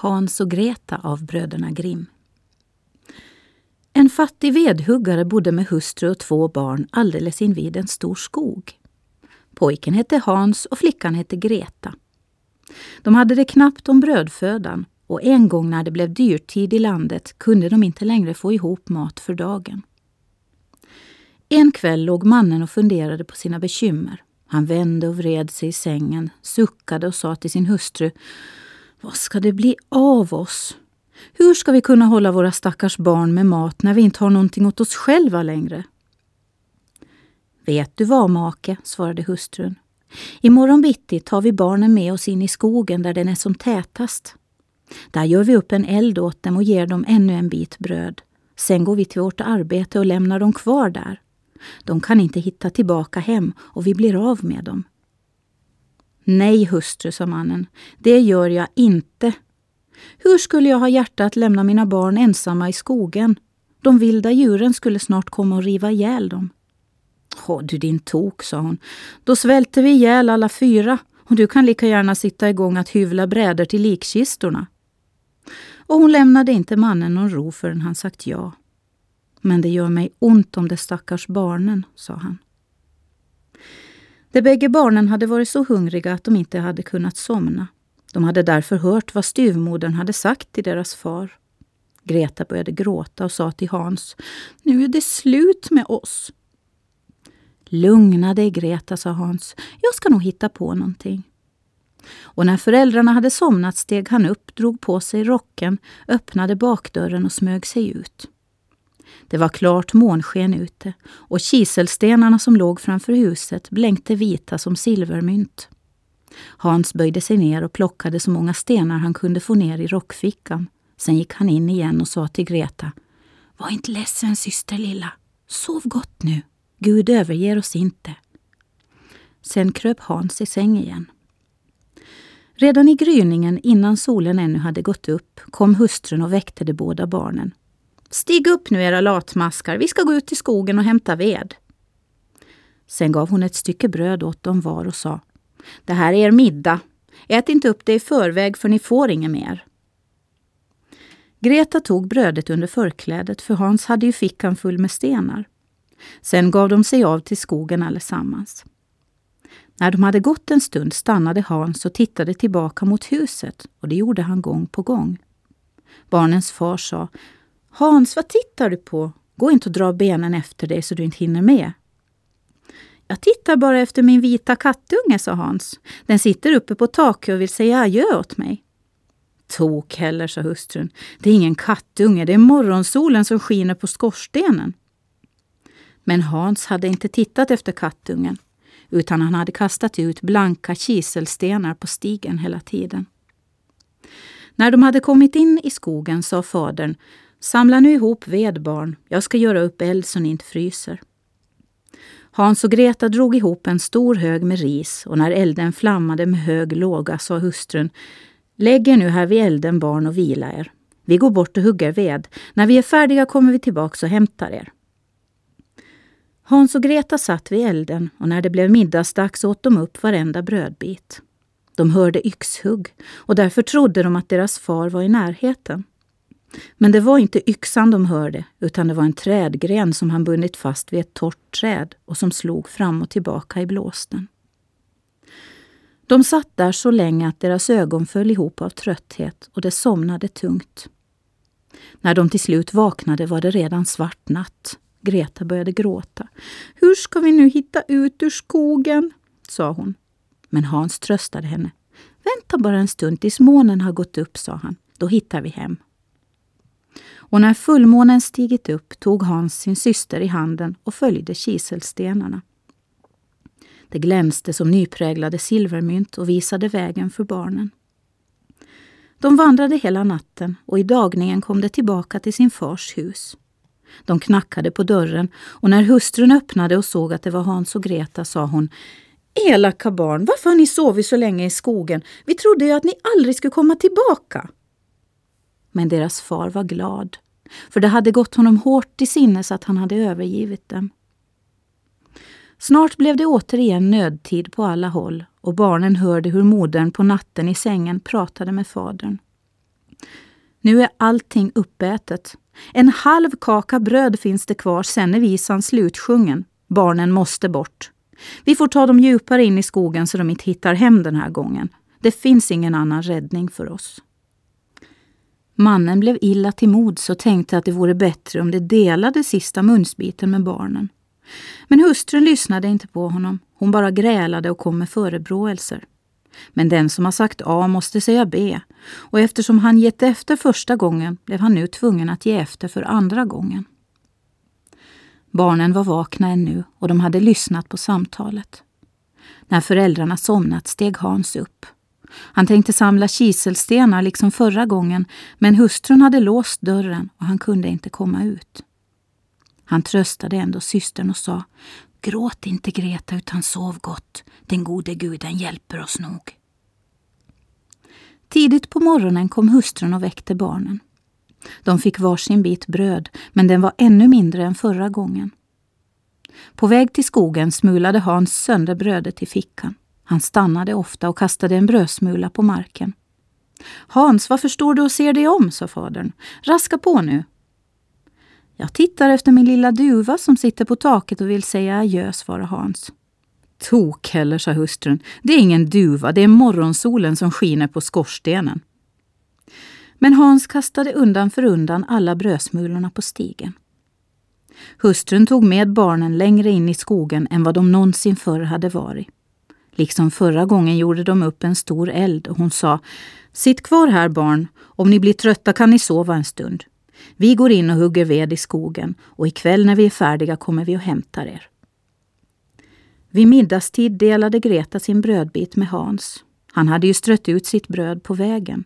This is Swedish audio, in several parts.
Hans och Greta av bröderna Grimm. En fattig vedhuggare bodde med hustru och två barn alldeles invid en stor skog. Pojken hette Hans och flickan hette Greta. De hade det knappt om brödfödan och en gång när det blev dyrtid i landet kunde de inte längre få ihop mat för dagen. En kväll låg mannen och funderade på sina bekymmer. Han vände och vred sig i sängen, suckade och sa till sin hustru vad ska det bli av oss? Hur ska vi kunna hålla våra stackars barn med mat när vi inte har någonting åt oss själva längre? Vet du vad, make, svarade hustrun. Imorgon bitti tar vi barnen med oss in i skogen där den är som tätast. Där gör vi upp en eld åt dem och ger dem ännu en bit bröd. Sen går vi till vårt arbete och lämnar dem kvar där. De kan inte hitta tillbaka hem och vi blir av med dem. Nej, hustru, sa mannen, det gör jag inte. Hur skulle jag ha hjärta att lämna mina barn ensamma i skogen? De vilda djuren skulle snart komma och riva ihjäl dem. Åh, du din tok, sa hon. Då svälter vi ihjäl alla fyra och du kan lika gärna sitta igång att hyvla brädor till likkistorna. Och hon lämnade inte mannen någon ro förrän han sagt ja. Men det gör mig ont om de stackars barnen, sa han. De bägge barnen hade varit så hungriga att de inte hade kunnat somna. De hade därför hört vad styvmodern hade sagt till deras far. Greta började gråta och sa till Hans, nu är det slut med oss. Lugna dig Greta, sa Hans. Jag ska nog hitta på någonting. Och när föräldrarna hade somnat steg han upp, drog på sig rocken, öppnade bakdörren och smög sig ut. Det var klart månsken ute och kiselstenarna som låg framför huset blänkte vita som silvermynt. Hans böjde sig ner och plockade så många stenar han kunde få ner i rockfickan. Sen gick han in igen och sa till Greta. Var inte ledsen syster lilla. Sov gott nu. Gud överger oss inte. Sen kröp Hans i säng igen. Redan i gryningen, innan solen ännu hade gått upp, kom hustrun och väckte de båda barnen. Stig upp nu era latmaskar, vi ska gå ut i skogen och hämta ved. Sen gav hon ett stycke bröd åt dem var och sa Det här är er middag. Ät inte upp det i förväg för ni får inget mer. Greta tog brödet under förklädet för Hans hade ju fickan full med stenar. Sen gav de sig av till skogen allesammans. När de hade gått en stund stannade Hans och tittade tillbaka mot huset och det gjorde han gång på gång. Barnens far sa Hans, vad tittar du på? Gå inte och dra benen efter dig så du inte hinner med. Jag tittar bara efter min vita kattunge, sa Hans. Den sitter uppe på taket och vill säga adjö åt mig. Tok heller, sa hustrun. Det är ingen kattunge, det är morgonsolen som skiner på skorstenen. Men Hans hade inte tittat efter kattungen utan han hade kastat ut blanka kiselstenar på stigen hela tiden. När de hade kommit in i skogen sa fadern Samla nu ihop ved barn, jag ska göra upp eld så ni inte fryser. Hans och Greta drog ihop en stor hög med ris och när elden flammade med hög låga sa hustrun Lägg er nu här vid elden barn och vila er. Vi går bort och hugger ved. När vi är färdiga kommer vi tillbaka och hämtar er. Hans och Greta satt vid elden och när det blev middagsdags åt de upp varenda brödbit. De hörde yxhugg och därför trodde de att deras far var i närheten. Men det var inte yxan de hörde, utan det var en trädgren som han bundit fast vid ett torrt träd och som slog fram och tillbaka i blåsten. De satt där så länge att deras ögon föll ihop av trötthet och de somnade tungt. När de till slut vaknade var det redan svart natt. Greta började gråta. Hur ska vi nu hitta ut ur skogen? sa hon. Men Hans tröstade henne. Vänta bara en stund tills månen har gått upp, sa han. Då hittar vi hem. Och när fullmånen stigit upp tog Hans sin syster i handen och följde kiselstenarna. Det glänste som nypräglade silvermynt och visade vägen för barnen. De vandrade hela natten och i dagningen kom de tillbaka till sin fars hus. De knackade på dörren och när hustrun öppnade och såg att det var Hans och Greta sa hon Elaka barn, varför har ni sovit så länge i skogen? Vi trodde ju att ni aldrig skulle komma tillbaka. Men deras far var glad, för det hade gått honom hårt i sinnes att han hade övergivit dem. Snart blev det återigen nödtid på alla håll och barnen hörde hur modern på natten i sängen pratade med fadern. Nu är allting uppätet. En halv kaka bröd finns det kvar, sen är visan slutsjungen. Barnen måste bort. Vi får ta dem djupare in i skogen så de inte hittar hem den här gången. Det finns ingen annan räddning för oss. Mannen blev illa till mods och tänkte att det vore bättre om de delade sista munsbiten med barnen. Men hustrun lyssnade inte på honom. Hon bara grälade och kom med förebråelser. Men den som har sagt A måste säga B och eftersom han gett efter första gången blev han nu tvungen att ge efter för andra gången. Barnen var vakna ännu och de hade lyssnat på samtalet. När föräldrarna somnat steg Hans upp. Han tänkte samla kiselstenar liksom förra gången men hustrun hade låst dörren och han kunde inte komma ut. Han tröstade ändå systern och sa Gråt inte Greta utan sov gott. Den gode guden hjälper oss nog. Tidigt på morgonen kom hustrun och väckte barnen. De fick varsin bit bröd, men den var ännu mindre än förra gången. På väg till skogen smulade Hans sönder brödet i fickan. Han stannade ofta och kastade en brödsmula på marken. Hans, varför står du och ser dig om? sa fadern. Raska på nu. Jag tittar efter min lilla duva som sitter på taket och vill säga adjö, svarade Hans. Tok heller, sa hustrun. Det är ingen duva, det är morgonsolen som skiner på skorstenen. Men Hans kastade undan för undan alla brödsmulorna på stigen. Hustrun tog med barnen längre in i skogen än vad de någonsin förr hade varit. Liksom förra gången gjorde de upp en stor eld och hon sa Sitt kvar här barn, om ni blir trötta kan ni sova en stund. Vi går in och hugger ved i skogen och ikväll när vi är färdiga kommer vi och hämtar er. Vid middagstid delade Greta sin brödbit med Hans. Han hade ju strött ut sitt bröd på vägen.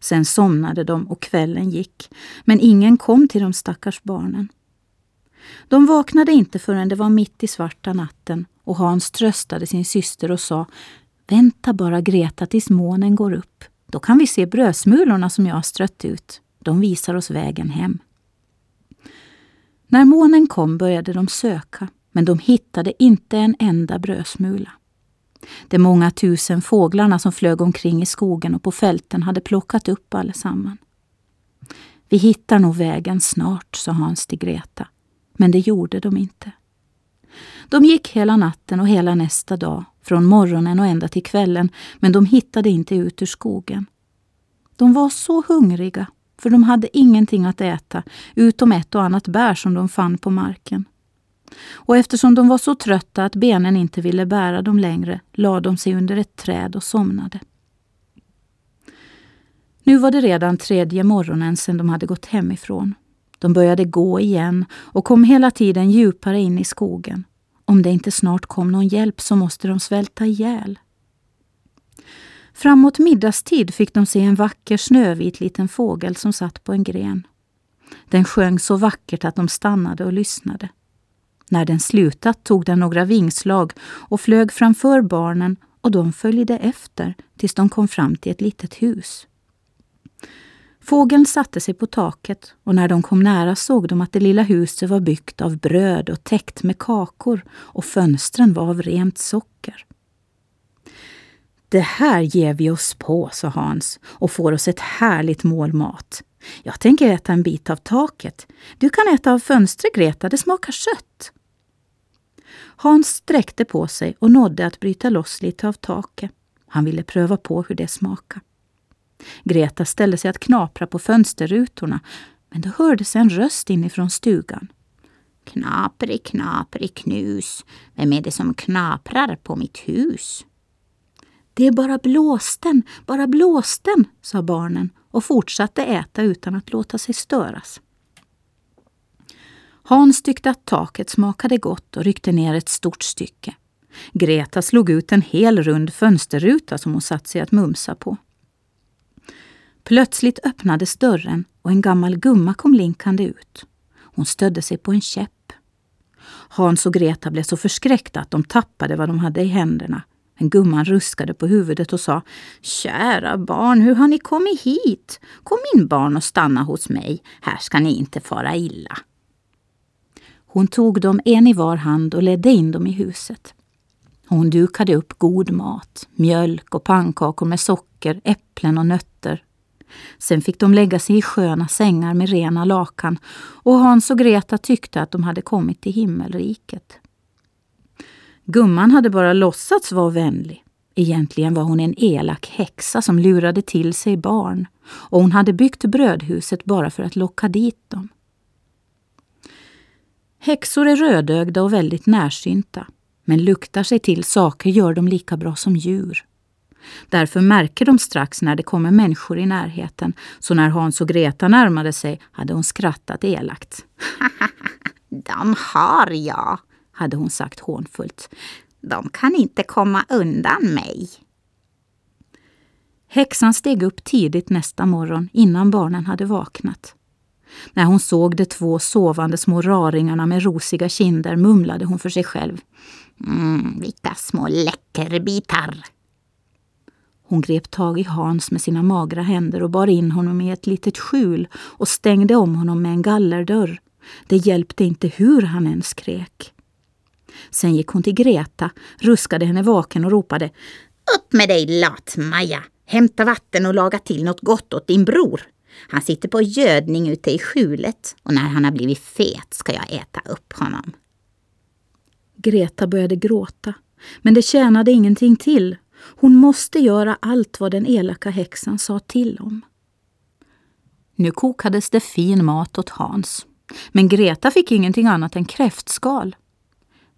Sen somnade de och kvällen gick, men ingen kom till de stackars barnen. De vaknade inte förrän det var mitt i svarta natten och Hans tröstade sin syster och sa Vänta bara Greta tills månen går upp. Då kan vi se brödsmulorna som jag har strött ut. De visar oss vägen hem. När månen kom började de söka, men de hittade inte en enda brödsmula. De många tusen fåglarna som flög omkring i skogen och på fälten hade plockat upp allesamman. Vi hittar nog vägen snart, sa Hans till Greta. Men det gjorde de inte. De gick hela natten och hela nästa dag, från morgonen och ända till kvällen, men de hittade inte ut ur skogen. De var så hungriga, för de hade ingenting att äta, utom ett och annat bär som de fann på marken. Och eftersom de var så trötta att benen inte ville bära dem längre, lade de sig under ett träd och somnade. Nu var det redan tredje morgonen sedan de hade gått hemifrån. De började gå igen och kom hela tiden djupare in i skogen. Om det inte snart kom någon hjälp så måste de svälta ihjäl. Framåt middagstid fick de se en vacker snövit liten fågel som satt på en gren. Den sjöng så vackert att de stannade och lyssnade. När den slutat tog den några vingslag och flög framför barnen och de följde efter tills de kom fram till ett litet hus. Fågeln satte sig på taket och när de kom nära såg de att det lilla huset var byggt av bröd och täckt med kakor och fönstren var av rent socker. Det här ger vi oss på, sa Hans och får oss ett härligt mål mat. Jag tänker äta en bit av taket. Du kan äta av fönstret, Greta, det smakar sött. Hans sträckte på sig och nådde att bryta loss lite av taket. Han ville pröva på hur det smakade. Greta ställde sig att knapra på fönsterrutorna, men då hördes en röst inifrån stugan. Knapri, knapri, knus. Vem är det som knaprar på mitt hus? Det är bara blåsten, bara blåsten, sa barnen och fortsatte äta utan att låta sig störas. Hans tyckte att taket smakade gott och ryckte ner ett stort stycke. Greta slog ut en hel rund fönsterruta som hon satt sig att mumsa på. Plötsligt öppnades dörren och en gammal gumma kom linkande ut. Hon stödde sig på en käpp. Hans och Greta blev så förskräckta att de tappade vad de hade i händerna. Men gumman ruskade på huvudet och sa Kära barn, hur har ni kommit hit? Kom in barn och stanna hos mig. Här ska ni inte fara illa. Hon tog dem en i var hand och ledde in dem i huset. Hon dukade upp god mat, mjölk och pannkakor med socker, äpplen och nötter Sen fick de lägga sig i sköna sängar med rena lakan och Hans och Greta tyckte att de hade kommit till himmelriket. Gumman hade bara låtsats vara vänlig. Egentligen var hon en elak häxa som lurade till sig barn och hon hade byggt brödhuset bara för att locka dit dem. Häxor är rödögda och väldigt närsynta, men luktar sig till saker gör de lika bra som djur. Därför märker de strax när det kommer människor i närheten, så när Hans och Greta närmade sig hade hon skrattat elakt. de har jag, hade hon sagt hånfullt. De kan inte komma undan mig. Häxan steg upp tidigt nästa morgon innan barnen hade vaknat. När hon såg de två sovande små raringarna med rosiga kinder mumlade hon för sig själv. Mm, vilka små läckerbitar! Hon grep tag i Hans med sina magra händer och bar in honom i ett litet skjul och stängde om honom med en gallerdörr. Det hjälpte inte hur han än skrek. Sen gick hon till Greta, ruskade henne vaken och ropade Upp med dig lat-Maja! Hämta vatten och laga till något gott åt din bror. Han sitter på gödning ute i skjulet och när han har blivit fet ska jag äta upp honom. Greta började gråta, men det tjänade ingenting till. Hon måste göra allt vad den elaka häxan sa till om. Nu kokades det fin mat åt Hans. Men Greta fick ingenting annat än kräftskal.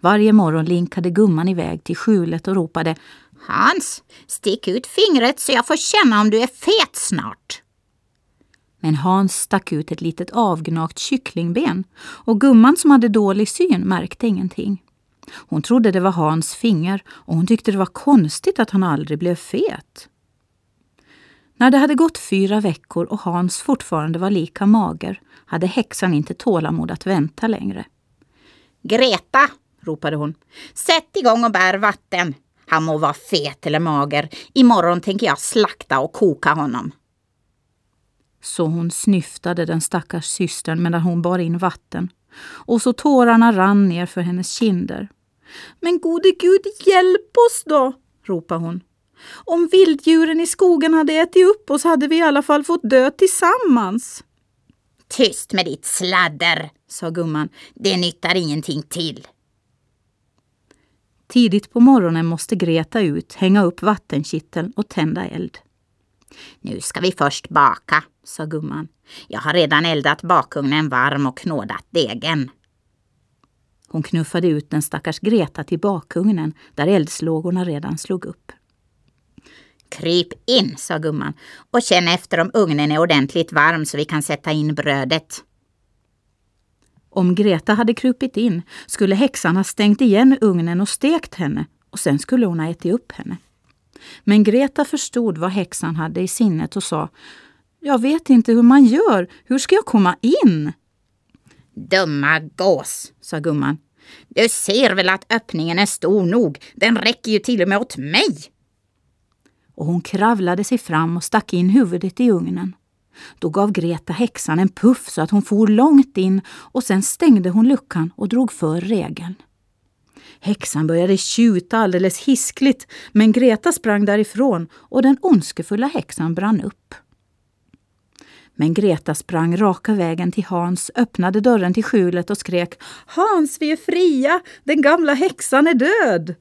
Varje morgon linkade gumman iväg till skjulet och ropade Hans, stick ut fingret så jag får känna om du är fet snart. Men Hans stack ut ett litet avgnagt kycklingben och gumman som hade dålig syn märkte ingenting. Hon trodde det var Hans finger och hon tyckte det var konstigt att han aldrig blev fet. När det hade gått fyra veckor och Hans fortfarande var lika mager hade häxan inte tålamod att vänta längre. Greta, ropade hon. Sätt igång och bär vatten. Han må vara fet eller mager. Imorgon tänker jag slakta och koka honom. Så hon snyftade den stackars systern medan hon bar in vatten. Och så tårarna rann ner för hennes kinder. Men gode gud, hjälp oss då, ropade hon. Om vilddjuren i skogen hade ätit upp oss hade vi i alla fall fått dö tillsammans. Tyst med ditt sladder, sa gumman. Det nyttar ingenting till. Tidigt på morgonen måste Greta ut, hänga upp vattenkitteln och tända eld. Nu ska vi först baka, sa gumman. Jag har redan eldat bakugnen varm och knådat degen. Hon knuffade ut den stackars Greta till bakugnen där eldslågorna redan slog upp. Kryp in, sa gumman, och känn efter om ugnen är ordentligt varm så vi kan sätta in brödet. Om Greta hade krupit in skulle häxan ha stängt igen ugnen och stekt henne och sen skulle hon ha ätit upp henne. Men Greta förstod vad häxan hade i sinnet och sa Jag vet inte hur man gör. Hur ska jag komma in? Dumma gås, sa gumman. Du ser väl att öppningen är stor nog. Den räcker ju till och med åt mig. Och hon kravlade sig fram och stack in huvudet i ugnen. Då gav Greta häxan en puff så att hon for långt in och sen stängde hon luckan och drog för regeln. Häxan började tjuta alldeles hiskligt men Greta sprang därifrån och den ondskefulla häxan brann upp. Men Greta sprang raka vägen till Hans, öppnade dörren till skjulet och skrek Hans, vi är fria! Den gamla häxan är död!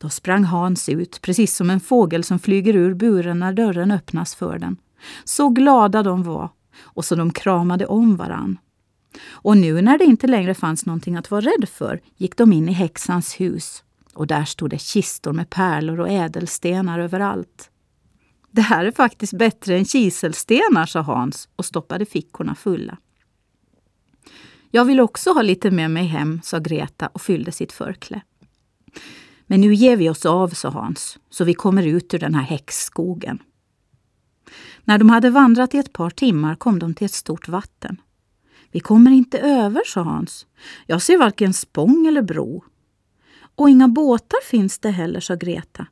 Då sprang Hans ut, precis som en fågel som flyger ur buren när dörren öppnas för den. Så glada de var och så de kramade om varann. Och nu när det inte längre fanns någonting att vara rädd för gick de in i häxans hus. Och där stod det kistor med pärlor och ädelstenar överallt. Det här är faktiskt bättre än kiselstenar, sa Hans och stoppade fickorna fulla. Jag vill också ha lite med mig hem, sa Greta och fyllde sitt förkläde. Men nu ger vi oss av, sa Hans, så vi kommer ut ur den här häxskogen. När de hade vandrat i ett par timmar kom de till ett stort vatten. Vi kommer inte över, sa Hans. Jag ser varken spång eller bro. Och inga båtar finns det heller, sa Greta.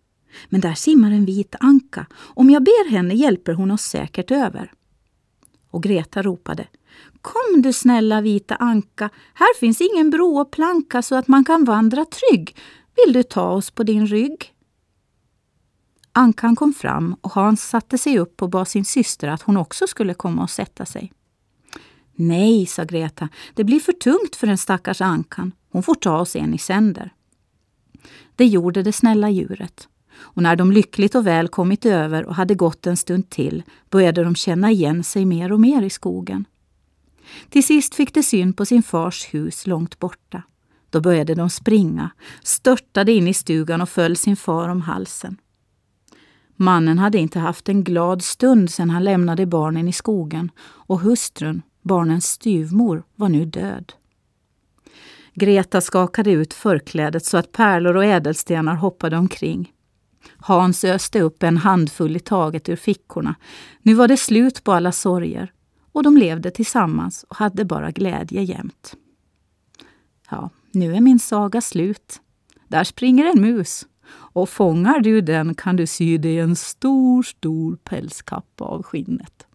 Men där simmar en vit anka. Om jag ber henne hjälper hon oss säkert över. Och Greta ropade. Kom du snälla vita anka, här finns ingen bro och planka så att man kan vandra trygg. Vill du ta oss på din rygg? Ankan kom fram och Hans satte sig upp och bad sin syster att hon också skulle komma och sätta sig. Nej, sa Greta, det blir för tungt för den stackars Ankan. Hon får ta oss en i sänder. Det gjorde det snälla djuret. Och när de lyckligt och väl kommit över och hade gått en stund till började de känna igen sig mer och mer i skogen. Till sist fick de syn på sin fars hus långt borta. Då började de springa, störtade in i stugan och föll sin far om halsen. Mannen hade inte haft en glad stund sedan han lämnade barnen i skogen och hustrun, barnens styvmor, var nu död. Greta skakade ut förklädet så att pärlor och ädelstenar hoppade omkring. Hans öste upp en handfull i taget ur fickorna. Nu var det slut på alla sorger och de levde tillsammans och hade bara glädje jämt. Ja, nu är min saga slut. Där springer en mus och fångar du den kan du sy dig en stor, stor pälskappa av skinnet.